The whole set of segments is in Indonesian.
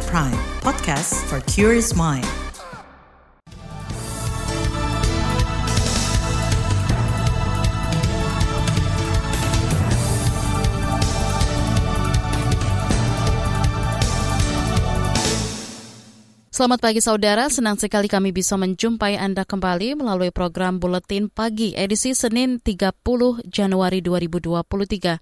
KBR Prime, podcast for curious mind. Selamat pagi saudara, senang sekali kami bisa menjumpai Anda kembali melalui program Buletin Pagi edisi Senin 30 Januari 2023.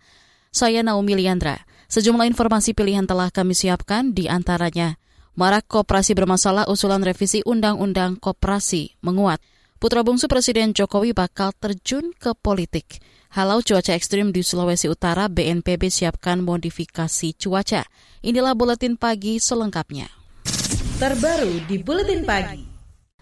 Saya Naomi Liandra. Sejumlah informasi pilihan telah kami siapkan di antaranya. Marak Koperasi bermasalah usulan revisi Undang-Undang Koperasi menguat. Putra bungsu Presiden Jokowi bakal terjun ke politik. Halau cuaca ekstrim di Sulawesi Utara, BNPB siapkan modifikasi cuaca. Inilah Buletin Pagi selengkapnya terbaru di Buletin Pagi.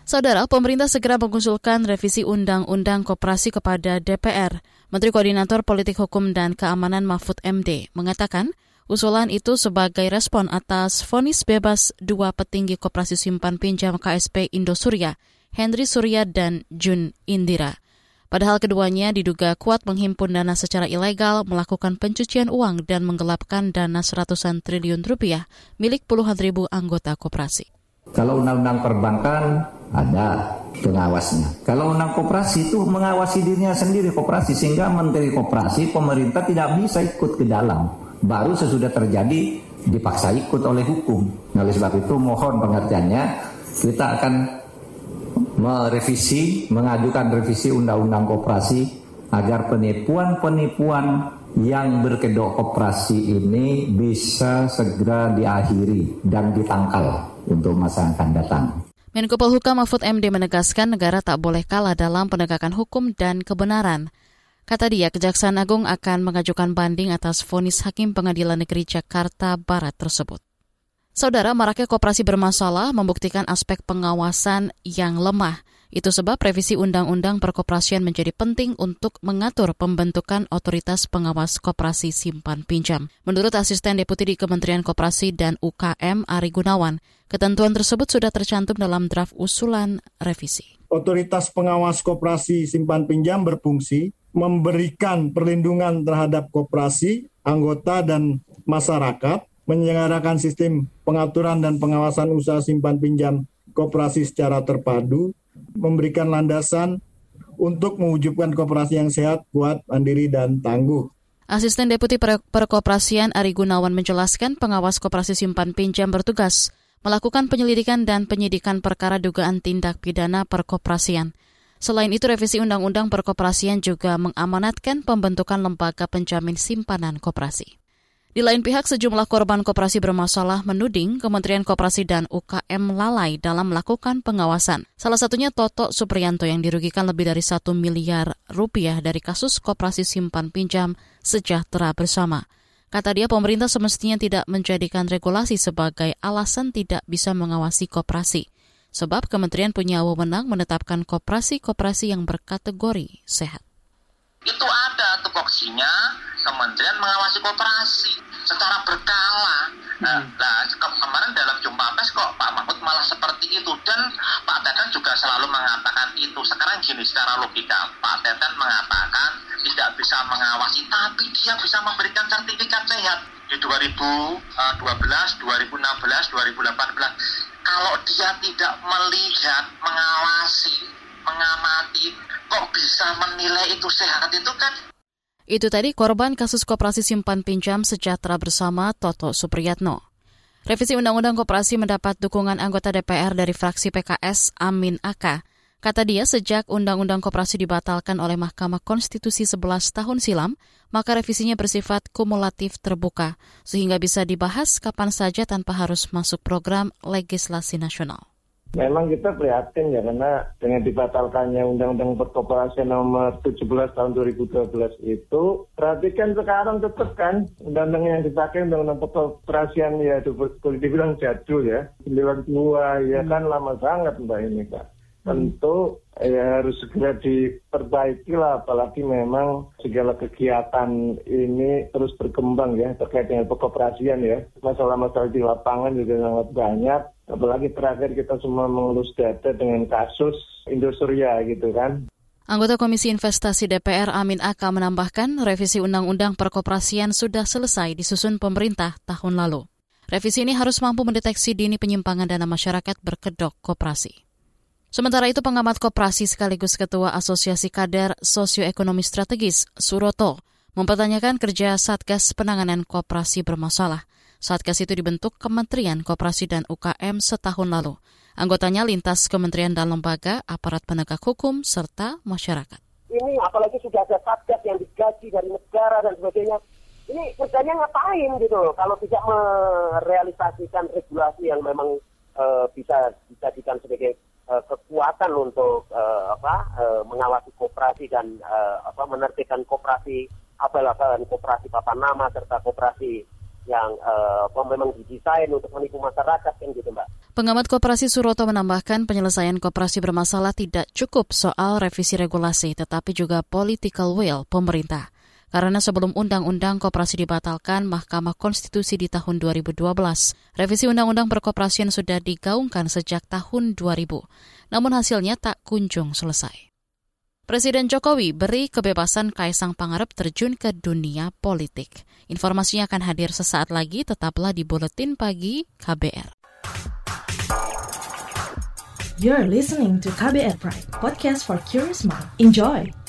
Saudara, pemerintah segera mengusulkan revisi Undang-Undang Koperasi kepada DPR. Menteri Koordinator Politik Hukum dan Keamanan Mahfud MD mengatakan usulan itu sebagai respon atas vonis bebas dua petinggi koperasi simpan pinjam KSP Indosuria, Henry Surya dan Jun Indira. Padahal keduanya diduga kuat menghimpun dana secara ilegal, melakukan pencucian uang dan menggelapkan dana seratusan triliun rupiah milik puluhan ribu anggota koperasi. Kalau undang-undang perbankan ada pengawasnya. Kalau undang koperasi itu mengawasi dirinya sendiri koperasi sehingga menteri koperasi pemerintah tidak bisa ikut ke dalam. Baru sesudah terjadi dipaksa ikut oleh hukum. Nah, oleh sebab itu mohon pengertiannya kita akan merevisi, mengajukan revisi undang-undang koperasi agar penipuan-penipuan yang berkedok koperasi ini bisa segera diakhiri dan ditangkal untuk masa yang akan datang. Menko Polhukam Mahfud MD menegaskan negara tak boleh kalah dalam penegakan hukum dan kebenaran. Kata dia, Kejaksaan Agung akan mengajukan banding atas vonis Hakim Pengadilan Negeri Jakarta Barat tersebut. Saudara, maraknya koperasi bermasalah membuktikan aspek pengawasan yang lemah. Itu sebab revisi Undang-Undang Perkoperasian menjadi penting untuk mengatur pembentukan otoritas pengawas koperasi simpan pinjam. Menurut Asisten Deputi di Kementerian Koperasi dan UKM Ari Gunawan, ketentuan tersebut sudah tercantum dalam draft usulan revisi. Otoritas pengawas koperasi simpan pinjam berfungsi memberikan perlindungan terhadap koperasi, anggota, dan masyarakat, menyelenggarakan sistem pengaturan dan pengawasan usaha simpan pinjam koperasi secara terpadu, memberikan landasan untuk mewujudkan koperasi yang sehat, kuat, mandiri, dan tangguh. Asisten Deputi per Perkoperasian Ari Gunawan menjelaskan pengawas koperasi simpan pinjam bertugas melakukan penyelidikan dan penyidikan perkara dugaan tindak pidana perkoperasian. Selain itu, revisi Undang-Undang Perkoperasian juga mengamanatkan pembentukan lembaga penjamin simpanan koperasi. Di lain pihak, sejumlah korban koperasi bermasalah menuding Kementerian Koperasi dan UKM lalai dalam melakukan pengawasan. Salah satunya Toto Supriyanto yang dirugikan lebih dari satu miliar rupiah dari kasus koperasi simpan pinjam sejahtera bersama. Kata dia, pemerintah semestinya tidak menjadikan regulasi sebagai alasan tidak bisa mengawasi koperasi. Sebab kementerian punya wewenang menetapkan koperasi-koperasi yang berkategori sehat. Itu ada tupoksinya, kementerian mengawasi koperasi secara berkala. Nah, hmm. nah kemarin dalam jumpa pers kok Pak Mahfud malah seperti itu dan Pak Teten juga selalu mengatakan itu. Sekarang gini secara logika Pak Teten mengatakan tidak bisa mengawasi tapi dia bisa memberikan sertifikat sehat di 2012, 2016, 2018. Kalau dia tidak melihat, mengawasi, mengamati, kok bisa menilai itu sehat itu kan itu tadi korban kasus koperasi simpan pinjam sejahtera bersama Toto Supriyatno. Revisi Undang-Undang Koperasi mendapat dukungan anggota DPR dari fraksi PKS Amin Aka. Kata dia, sejak Undang-Undang Koperasi dibatalkan oleh Mahkamah Konstitusi 11 tahun silam, maka revisinya bersifat kumulatif terbuka, sehingga bisa dibahas kapan saja tanpa harus masuk program legislasi nasional. Memang kita prihatin ya karena dengan dibatalkannya Undang-Undang Perkoperasian nomor 17 tahun 2012 itu, perhatikan sekarang tetap kan undang-undang yang dipakai Undang-Undang Perkoperasian ya boleh dibilang jadul ya, 92 ya kan lama sangat Mbak ini Kak. Tentu ya harus segera diperbaiki lah apalagi memang segala kegiatan ini terus berkembang ya terkait dengan pekoperasian ya masalah-masalah di lapangan juga sangat banyak apalagi terakhir kita semua mengelus data dengan kasus Indosuria gitu kan Anggota Komisi Investasi DPR Amin Aka menambahkan revisi Undang-Undang Perkoperasian sudah selesai disusun pemerintah tahun lalu. Revisi ini harus mampu mendeteksi dini penyimpangan dana masyarakat berkedok koperasi. Sementara itu pengamat koperasi sekaligus Ketua Asosiasi Kader Sosioekonomi Strategis, Suroto, mempertanyakan kerja Satgas Penanganan Koperasi bermasalah. Satgas itu dibentuk Kementerian Koperasi dan UKM setahun lalu. Anggotanya lintas kementerian dan lembaga, aparat penegak hukum, serta masyarakat. Ini apalagi sudah ada Satgas yang digaji dari negara dan sebagainya ini kerjanya ngapain gitu kalau tidak merealisasikan regulasi yang memang uh, bisa dijadikan sebagai uh, kekuatan untuk uh, apa uh, mengawasi kooperasi dan uh, apa menertibkan kooperasi abal-abalan kooperasi papan nama serta kooperasi yang uh, memang didesain untuk menipu masyarakat kan gitu mbak. Pengamat Koperasi Suroto menambahkan penyelesaian koperasi bermasalah tidak cukup soal revisi regulasi, tetapi juga political will pemerintah karena sebelum Undang-Undang Koperasi dibatalkan Mahkamah Konstitusi di tahun 2012. Revisi Undang-Undang Perkoperasian sudah digaungkan sejak tahun 2000, namun hasilnya tak kunjung selesai. Presiden Jokowi beri kebebasan Kaisang Pangarep terjun ke dunia politik. Informasinya akan hadir sesaat lagi, tetaplah di Buletin Pagi KBR. You're listening to KBR Pride, podcast for curious mind. Enjoy!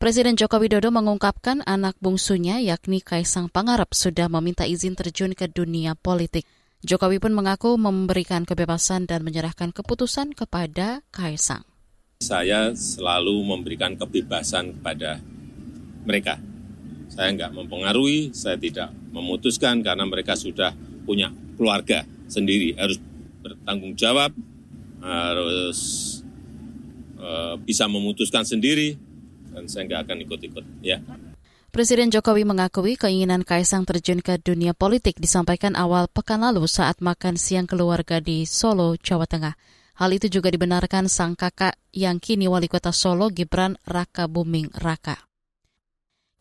Presiden Joko Widodo mengungkapkan anak bungsunya yakni Kaisang Pangarep sudah meminta izin terjun ke dunia politik. Jokowi pun mengaku memberikan kebebasan dan menyerahkan keputusan kepada Kaisang. Saya selalu memberikan kebebasan kepada mereka. Saya enggak mempengaruhi, saya tidak memutuskan karena mereka sudah punya keluarga sendiri, harus bertanggung jawab, harus uh, bisa memutuskan sendiri, dan saya nggak akan ikut-ikut ya. Presiden Jokowi mengakui keinginan Kaisang terjun ke dunia politik disampaikan awal pekan lalu saat makan siang keluarga di Solo, Jawa Tengah. Hal itu juga dibenarkan sang kakak yang kini wali kota Solo, Gibran Raka Buming Raka.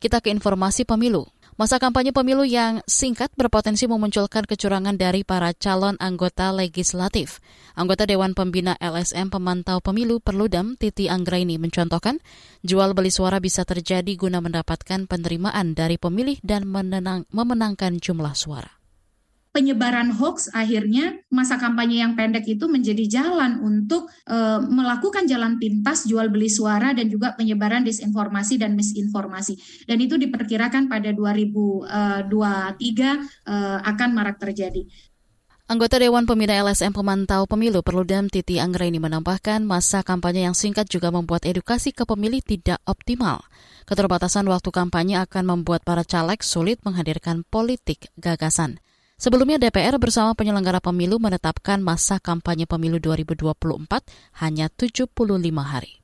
Kita ke informasi pemilu. Masa kampanye pemilu yang singkat berpotensi memunculkan kecurangan dari para calon anggota legislatif. Anggota Dewan Pembina LSM Pemantau Pemilu Perludem Titi Anggraini mencontohkan, jual beli suara bisa terjadi guna mendapatkan penerimaan dari pemilih dan memenangkan jumlah suara penyebaran hoax akhirnya masa kampanye yang pendek itu menjadi jalan untuk e, melakukan jalan pintas jual beli suara dan juga penyebaran disinformasi dan misinformasi. Dan itu diperkirakan pada 2023 e, e, akan marak terjadi. Anggota Dewan Pembina LSM Pemantau Pemilu Perludem Titi Anggraini menambahkan masa kampanye yang singkat juga membuat edukasi ke pemilih tidak optimal. Keterbatasan waktu kampanye akan membuat para caleg sulit menghadirkan politik gagasan. Sebelumnya DPR bersama penyelenggara pemilu menetapkan masa kampanye pemilu 2024 hanya 75 hari.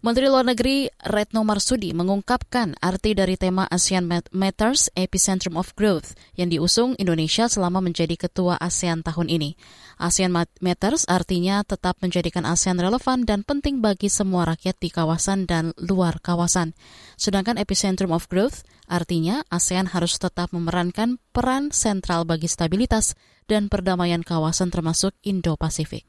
Menteri Luar Negeri Retno Marsudi mengungkapkan arti dari tema ASEAN Matters Epicentrum of Growth yang diusung Indonesia selama menjadi ketua ASEAN tahun ini. ASEAN Matters artinya tetap menjadikan ASEAN relevan dan penting bagi semua rakyat di kawasan dan luar kawasan. Sedangkan Epicentrum of Growth artinya ASEAN harus tetap memerankan peran sentral bagi stabilitas dan perdamaian kawasan termasuk Indo-Pasifik.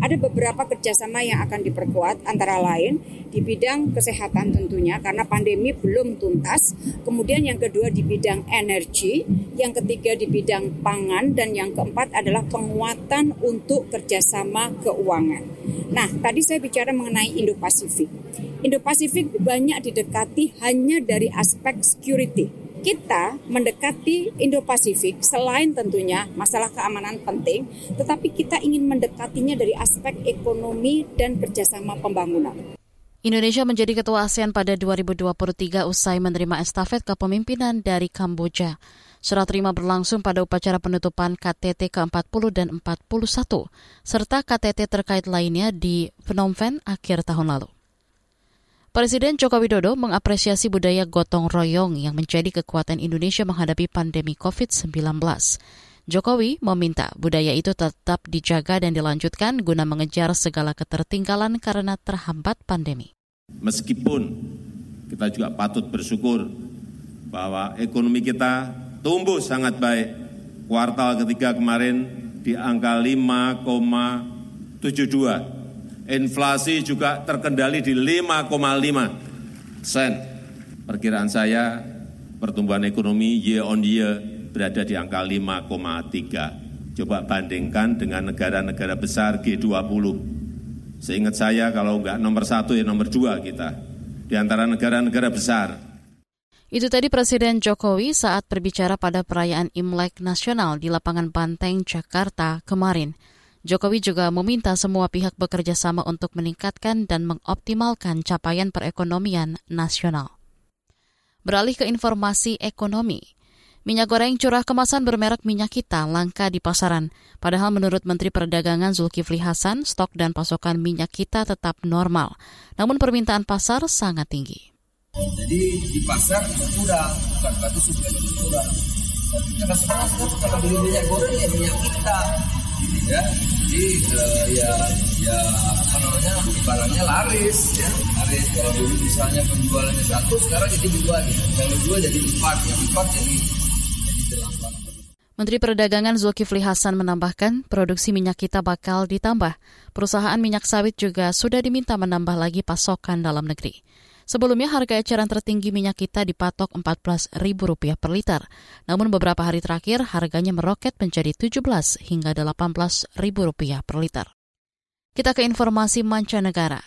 Ada beberapa kerjasama yang akan diperkuat antara lain di bidang kesehatan tentunya karena pandemi belum tuntas. Kemudian yang kedua di bidang energi, yang ketiga di bidang pangan dan yang keempat adalah penguatan untuk kerjasama keuangan. Nah tadi saya bicara mengenai Indo-Pasifik. Indo-Pasifik banyak didekati hanya dari aspek security kita mendekati Indo-Pasifik selain tentunya masalah keamanan penting, tetapi kita ingin mendekatinya dari aspek ekonomi dan kerjasama pembangunan. Indonesia menjadi ketua ASEAN pada 2023 usai menerima estafet kepemimpinan dari Kamboja. Serah terima berlangsung pada upacara penutupan KTT ke-40 dan 41, serta KTT terkait lainnya di Phnom Penh akhir tahun lalu. Presiden Joko Widodo mengapresiasi budaya gotong royong yang menjadi kekuatan Indonesia menghadapi pandemi COVID-19. Jokowi meminta budaya itu tetap dijaga dan dilanjutkan guna mengejar segala ketertinggalan karena terhambat pandemi. Meskipun kita juga patut bersyukur bahwa ekonomi kita tumbuh sangat baik. Kuartal ketiga kemarin di angka 5,72. Inflasi juga terkendali di 5,5 persen. Perkiraan saya pertumbuhan ekonomi year on year berada di angka 5,3. Coba bandingkan dengan negara-negara besar G20. Seingat saya kalau enggak nomor satu ya nomor dua kita di antara negara-negara besar. Itu tadi Presiden Jokowi saat berbicara pada perayaan Imlek Nasional di lapangan Banteng, Jakarta kemarin. Jokowi juga meminta semua pihak bekerja sama untuk meningkatkan dan mengoptimalkan capaian perekonomian nasional. Beralih ke informasi ekonomi. Minyak goreng curah kemasan bermerek minyak kita langka di pasaran. Padahal menurut Menteri Perdagangan Zulkifli Hasan, stok dan pasokan minyak kita tetap normal. Namun permintaan pasar sangat tinggi. Jadi di pasar kurang, bukan berarti sudah kurang. Karena sekarang kalau beli minyak goreng ya minyak kita, ya. Jadi uh, ya ya apa namanya barangnya laris, ya laris. Kalau dulu misalnya penjualannya satu, sekarang jadi dua, ya. Kalau dua jadi empat, yang empat jadi Menteri Perdagangan Zulkifli Hasan menambahkan produksi minyak kita bakal ditambah. Perusahaan minyak sawit juga sudah diminta menambah lagi pasokan dalam negeri. Sebelumnya harga eceran tertinggi minyak kita dipatok Rp14.000 per liter. Namun beberapa hari terakhir harganya meroket menjadi 17 hingga Rp18.000 per liter. Kita ke informasi mancanegara.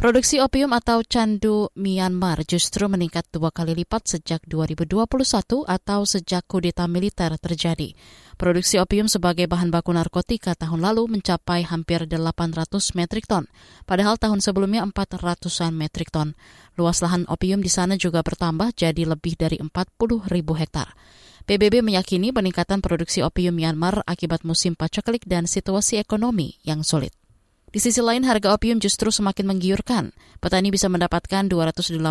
Produksi opium atau candu Myanmar justru meningkat dua kali lipat sejak 2021 atau sejak kudeta militer terjadi. Produksi opium sebagai bahan baku narkotika tahun lalu mencapai hampir 800 metrik ton, padahal tahun sebelumnya 400-an metrik ton. Luas lahan opium di sana juga bertambah jadi lebih dari 40 ribu hektar. PBB meyakini peningkatan produksi opium Myanmar akibat musim paceklik dan situasi ekonomi yang sulit. Di sisi lain, harga opium justru semakin menggiurkan. Petani bisa mendapatkan 280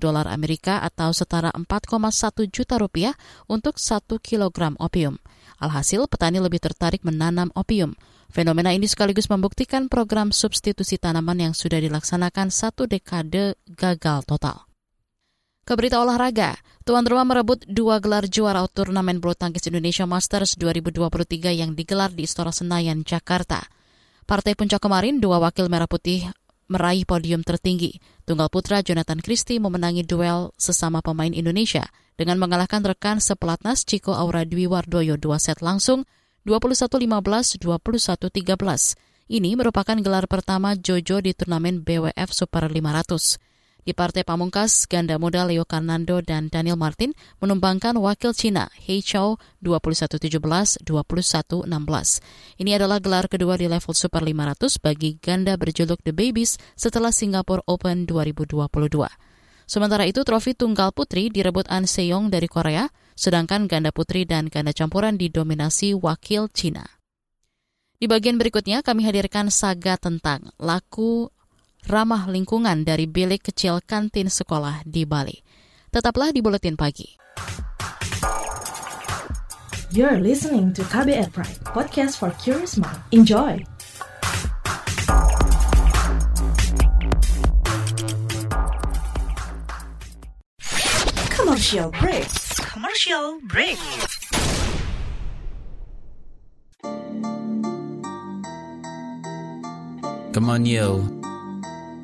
dolar Amerika atau setara 4,1 juta rupiah untuk 1 kilogram opium. Alhasil, petani lebih tertarik menanam opium. Fenomena ini sekaligus membuktikan program substitusi tanaman yang sudah dilaksanakan satu dekade gagal total. Keberita olahraga, tuan rumah merebut dua gelar juara turnamen bulu tangkis Indonesia Masters 2023 yang digelar di Istora Senayan, Jakarta. Partai puncak kemarin, dua wakil merah putih meraih podium tertinggi. Tunggal putra Jonathan Christie memenangi duel sesama pemain Indonesia dengan mengalahkan rekan sepelatnas Chico Aura Dwi Wardoyo dua set langsung 21-15, 21-13. Ini merupakan gelar pertama Jojo di turnamen BWF Super 500. Di partai pamungkas, ganda muda Leo Fernando dan Daniel Martin menumbangkan wakil Cina Hei Chou 21-17, 21-16. Ini adalah gelar kedua di level Super 500 bagi ganda berjuluk The Babies setelah Singapore Open 2022. Sementara itu, trofi tunggal putri direbut An Seyong dari Korea, sedangkan ganda putri dan ganda campuran didominasi wakil Cina. Di bagian berikutnya, kami hadirkan saga tentang laku ramah lingkungan dari bilik kecil kantin sekolah di Bali. Tetaplah di Buletin Pagi. You're listening to KBR Pride, podcast for curious mind. Enjoy! Commercial break. Commercial break. Come on, yo.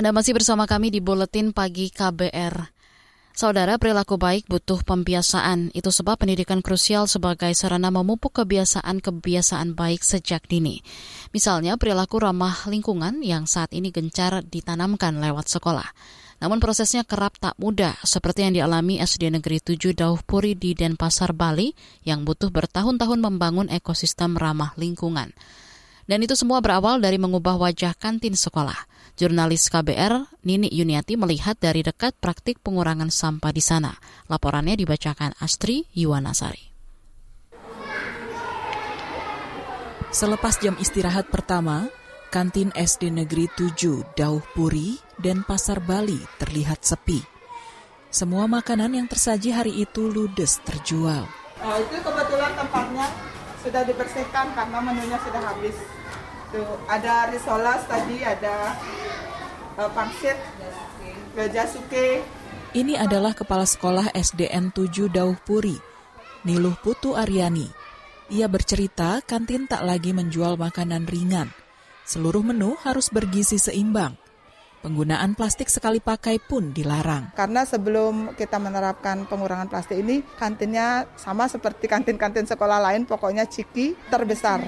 Anda masih bersama kami di Buletin Pagi KBR. Saudara, perilaku baik butuh pembiasaan. Itu sebab pendidikan krusial sebagai sarana memupuk kebiasaan-kebiasaan baik sejak dini. Misalnya perilaku ramah lingkungan yang saat ini gencar ditanamkan lewat sekolah. Namun prosesnya kerap tak mudah, seperti yang dialami SD Negeri 7 Dauh Puri di Denpasar, Bali, yang butuh bertahun-tahun membangun ekosistem ramah lingkungan. Dan itu semua berawal dari mengubah wajah kantin sekolah. Jurnalis KBR Nini Yuniati melihat dari dekat praktik pengurangan sampah di sana. Laporannya dibacakan Astri Yuwanasari. Selepas jam istirahat pertama, kantin SD Negeri 7 Dauh Puri dan Pasar Bali terlihat sepi. Semua makanan yang tersaji hari itu ludes terjual. Oh, itu kebetulan tempatnya sudah dibersihkan karena menunya sudah habis. Tuh, ada risoles tadi, ada uh, pangsit, jasuke. Ini adalah Kepala Sekolah SDN 7 Dauh Puri, Niluh Putu Aryani. Ia bercerita kantin tak lagi menjual makanan ringan. Seluruh menu harus bergizi seimbang. Penggunaan plastik sekali pakai pun dilarang. Karena sebelum kita menerapkan pengurangan plastik ini, kantinnya sama seperti kantin-kantin sekolah lain, pokoknya ciki terbesar.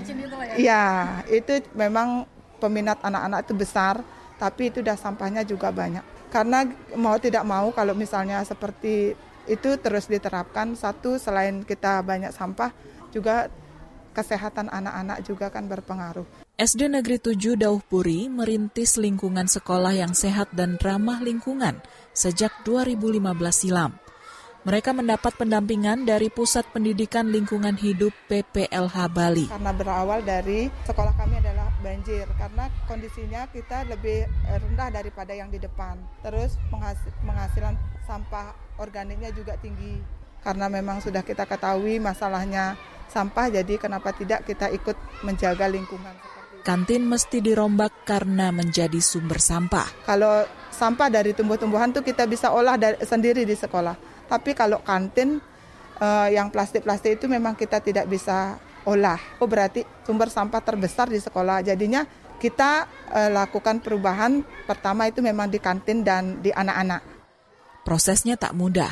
Iya, itu memang peminat anak-anak itu besar, tapi itu udah sampahnya juga banyak. Karena mau tidak mau kalau misalnya seperti itu terus diterapkan, satu selain kita banyak sampah, juga kesehatan anak-anak juga kan berpengaruh. SD Negeri 7 Dauh Puri merintis lingkungan sekolah yang sehat dan ramah lingkungan sejak 2015 silam. Mereka mendapat pendampingan dari Pusat Pendidikan Lingkungan Hidup PPLH Bali. Karena berawal dari sekolah kami adalah banjir, karena kondisinya kita lebih rendah daripada yang di depan. Terus penghasilan sampah organiknya juga tinggi. Karena memang sudah kita ketahui masalahnya sampah, jadi kenapa tidak kita ikut menjaga lingkungan kantin mesti dirombak karena menjadi sumber sampah. Kalau sampah dari tumbuh-tumbuhan tuh kita bisa olah dari, sendiri di sekolah. Tapi kalau kantin uh, yang plastik-plastik itu memang kita tidak bisa olah. Oh berarti sumber sampah terbesar di sekolah. Jadinya kita uh, lakukan perubahan pertama itu memang di kantin dan di anak-anak. Prosesnya tak mudah.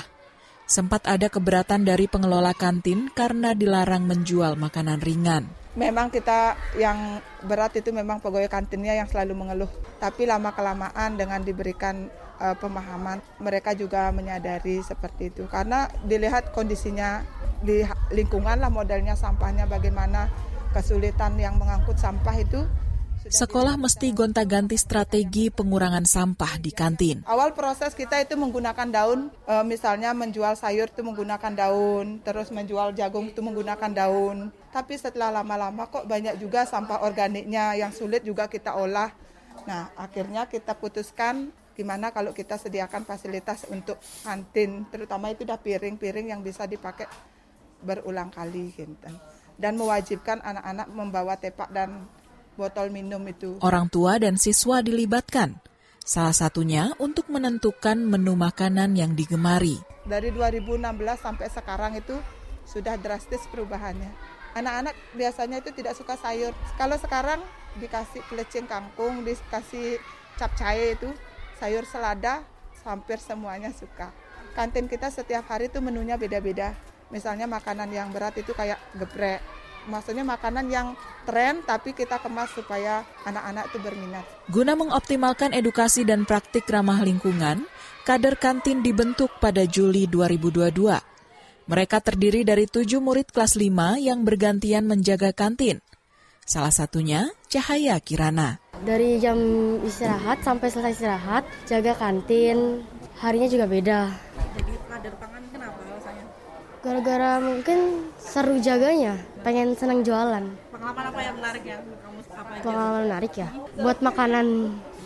Sempat ada keberatan dari pengelola kantin karena dilarang menjual makanan ringan memang kita yang berat itu memang pegawai kantinnya yang selalu mengeluh. Tapi lama kelamaan dengan diberikan uh, pemahaman, mereka juga menyadari seperti itu. Karena dilihat kondisinya di lingkungan lah modelnya sampahnya bagaimana kesulitan yang mengangkut sampah itu Sekolah mesti gonta-ganti strategi pengurangan sampah di kantin. Awal proses kita itu menggunakan daun, e, misalnya menjual sayur itu menggunakan daun, terus menjual jagung itu menggunakan daun. Tapi setelah lama-lama kok banyak juga sampah organiknya yang sulit juga kita olah. Nah, akhirnya kita putuskan gimana kalau kita sediakan fasilitas untuk kantin, terutama itu udah piring-piring yang bisa dipakai berulang kali gitu. Dan mewajibkan anak-anak membawa tepak dan botol minum itu. Orang tua dan siswa dilibatkan. Salah satunya untuk menentukan menu makanan yang digemari. Dari 2016 sampai sekarang itu sudah drastis perubahannya. Anak-anak biasanya itu tidak suka sayur. Kalau sekarang dikasih pelecing kangkung, dikasih capcay itu, sayur selada, hampir semuanya suka. Kantin kita setiap hari itu menunya beda-beda. Misalnya makanan yang berat itu kayak geprek, maksudnya makanan yang tren tapi kita kemas supaya anak-anak itu berminat. Guna mengoptimalkan edukasi dan praktik ramah lingkungan, kader kantin dibentuk pada Juli 2022. Mereka terdiri dari tujuh murid kelas 5 yang bergantian menjaga kantin. Salah satunya Cahaya Kirana. Dari jam istirahat sampai selesai istirahat, jaga kantin, harinya juga beda. Jadi kader pangan? Gara-gara mungkin seru jaganya, pengen senang jualan. Pengalaman apa yang menarik ya? Kamu apa aja? Pengalaman menarik ya, buat makanan,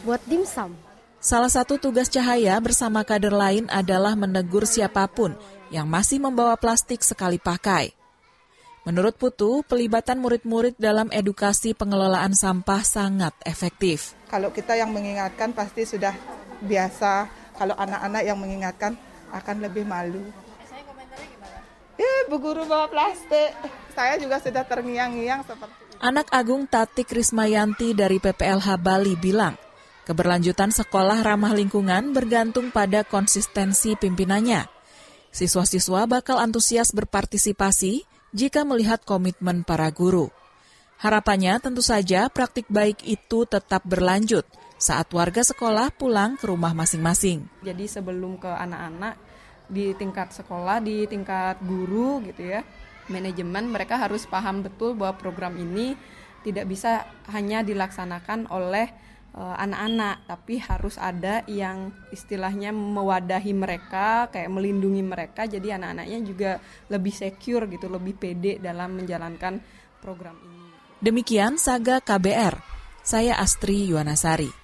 buat dimsum. Salah satu tugas Cahaya bersama kader lain adalah menegur siapa pun yang masih membawa plastik sekali pakai. Menurut Putu, pelibatan murid-murid dalam edukasi pengelolaan sampah sangat efektif. Kalau kita yang mengingatkan pasti sudah biasa, kalau anak-anak yang mengingatkan akan lebih malu. Eh, Bu Guru bawa plastik. Saya juga sudah terngiang-ngiang seperti itu. Anak Agung Tati Krismayanti dari PPLH Bali bilang, Keberlanjutan sekolah ramah lingkungan bergantung pada konsistensi pimpinannya. Siswa-siswa bakal antusias berpartisipasi jika melihat komitmen para guru. Harapannya tentu saja praktik baik itu tetap berlanjut saat warga sekolah pulang ke rumah masing-masing. Jadi sebelum ke anak-anak di tingkat sekolah, di tingkat guru gitu ya, manajemen mereka harus paham betul bahwa program ini tidak bisa hanya dilaksanakan oleh Eh, anak-anak, tapi harus ada yang istilahnya mewadahi mereka, kayak melindungi mereka, jadi anak-anaknya juga lebih secure gitu, lebih pede dalam menjalankan program ini. Demikian Saga KBR, saya Astri Yuwanasari.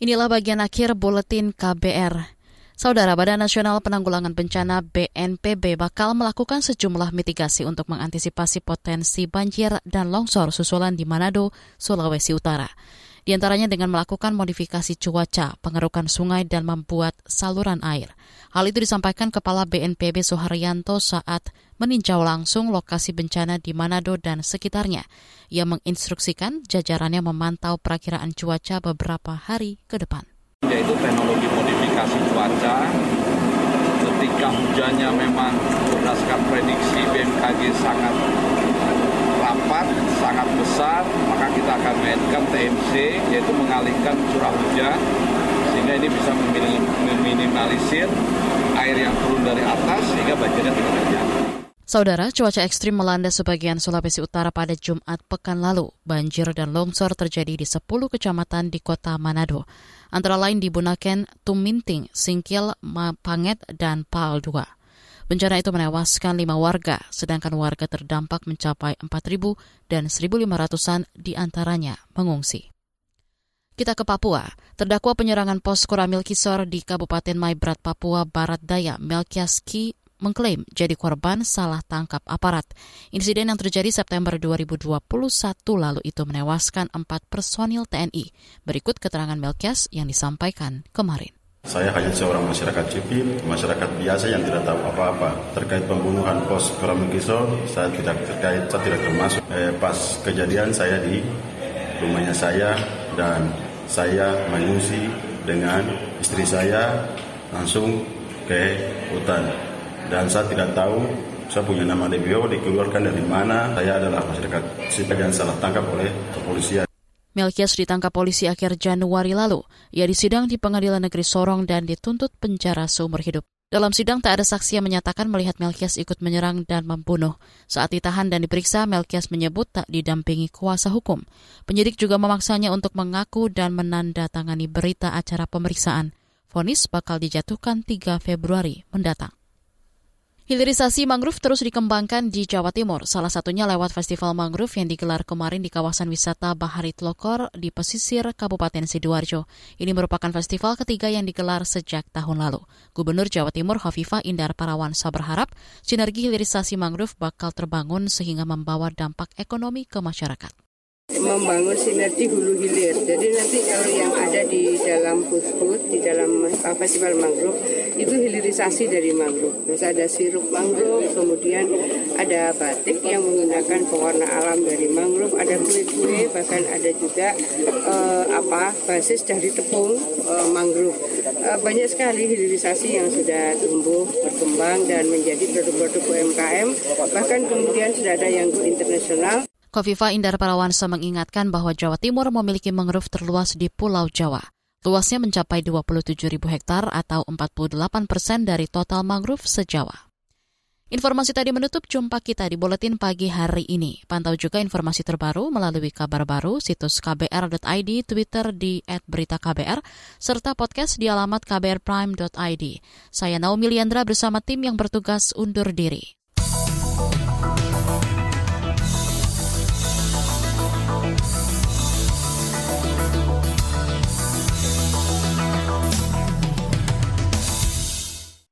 Inilah bagian akhir buletin KBR. Saudara Badan Nasional Penanggulangan Bencana BNPB bakal melakukan sejumlah mitigasi untuk mengantisipasi potensi banjir dan longsor susulan di Manado, Sulawesi Utara di antaranya dengan melakukan modifikasi cuaca, pengerukan sungai, dan membuat saluran air. Hal itu disampaikan Kepala BNPB Soeharyanto saat meninjau langsung lokasi bencana di Manado dan sekitarnya. Ia menginstruksikan jajarannya memantau perakiraan cuaca beberapa hari ke depan. Yaitu teknologi modifikasi cuaca, ketika hujannya memang berdasarkan prediksi BMKG sangat rapat sangat besar, maka kita akan mainkan TMC, yaitu mengalihkan curah hujan, sehingga ini bisa meminimalisir air yang turun dari atas, sehingga banjirnya tidak terjadi. Saudara, cuaca ekstrim melanda sebagian Sulawesi Utara pada Jumat pekan lalu. Banjir dan longsor terjadi di 10 kecamatan di kota Manado. Antara lain di Bunaken, Tuminting, Singkil, Panget, dan Pal 2. Bencana itu menewaskan lima warga, sedangkan warga terdampak mencapai 4.000 dan 1.500-an di antaranya mengungsi. Kita ke Papua. Terdakwa penyerangan pos Koramil Kisor di Kabupaten Maibrat, Papua Barat Daya, Melkiaski mengklaim jadi korban salah tangkap aparat. Insiden yang terjadi September 2021 lalu itu menewaskan empat personil TNI. Berikut keterangan Melkias yang disampaikan kemarin. Saya hanya seorang masyarakat sipil, masyarakat biasa yang tidak tahu apa-apa terkait pembunuhan pos Karamukiso. Saya tidak terkait, saya tidak termasuk. Eh, pas kejadian saya di rumahnya saya dan saya mengungsi dengan istri saya langsung ke hutan dan saya tidak tahu saya punya nama DBO dikeluarkan dari mana. Saya adalah masyarakat sipil yang salah tangkap oleh kepolisian. Melkias ditangkap polisi akhir Januari lalu. Ia disidang di Pengadilan Negeri Sorong dan dituntut penjara seumur hidup. Dalam sidang tak ada saksi yang menyatakan melihat Melkias ikut menyerang dan membunuh. Saat ditahan dan diperiksa, Melkias menyebut tak didampingi kuasa hukum. Penyidik juga memaksanya untuk mengaku dan menandatangani berita acara pemeriksaan. Fonis bakal dijatuhkan 3 Februari mendatang. Hilirisasi mangrove terus dikembangkan di Jawa Timur, salah satunya lewat Festival Mangrove yang digelar kemarin di kawasan wisata Bahari Tlokor di pesisir Kabupaten Sidoarjo. Ini merupakan festival ketiga yang digelar sejak tahun lalu. Gubernur Jawa Timur Hovifa Indar Parawansa berharap sinergi hilirisasi mangrove bakal terbangun sehingga membawa dampak ekonomi ke masyarakat membangun sinergi hulu hilir. Jadi nanti kalau yang ada di dalam food di dalam uh, festival mangrove, itu hilirisasi dari mangrove. Terus ada sirup mangrove, kemudian ada batik yang menggunakan pewarna alam dari mangrove, ada kue-kue, bahkan ada juga uh, apa basis dari tepung uh, mangrove. Uh, banyak sekali hilirisasi yang sudah tumbuh, berkembang dan menjadi produk-produk UMKM. Bahkan kemudian sudah ada yang internasional. Kofifa Indar Parawansa mengingatkan bahwa Jawa Timur memiliki mangrove terluas di Pulau Jawa. Luasnya mencapai 27 ribu hektar atau 48 persen dari total mangrove sejawa. Informasi tadi menutup jumpa kita di Buletin Pagi hari ini. Pantau juga informasi terbaru melalui kabar baru, situs kbr.id, Twitter di @beritaKBR, serta podcast di alamat kbrprime.id. Saya Naomi Liandra bersama tim yang bertugas undur diri.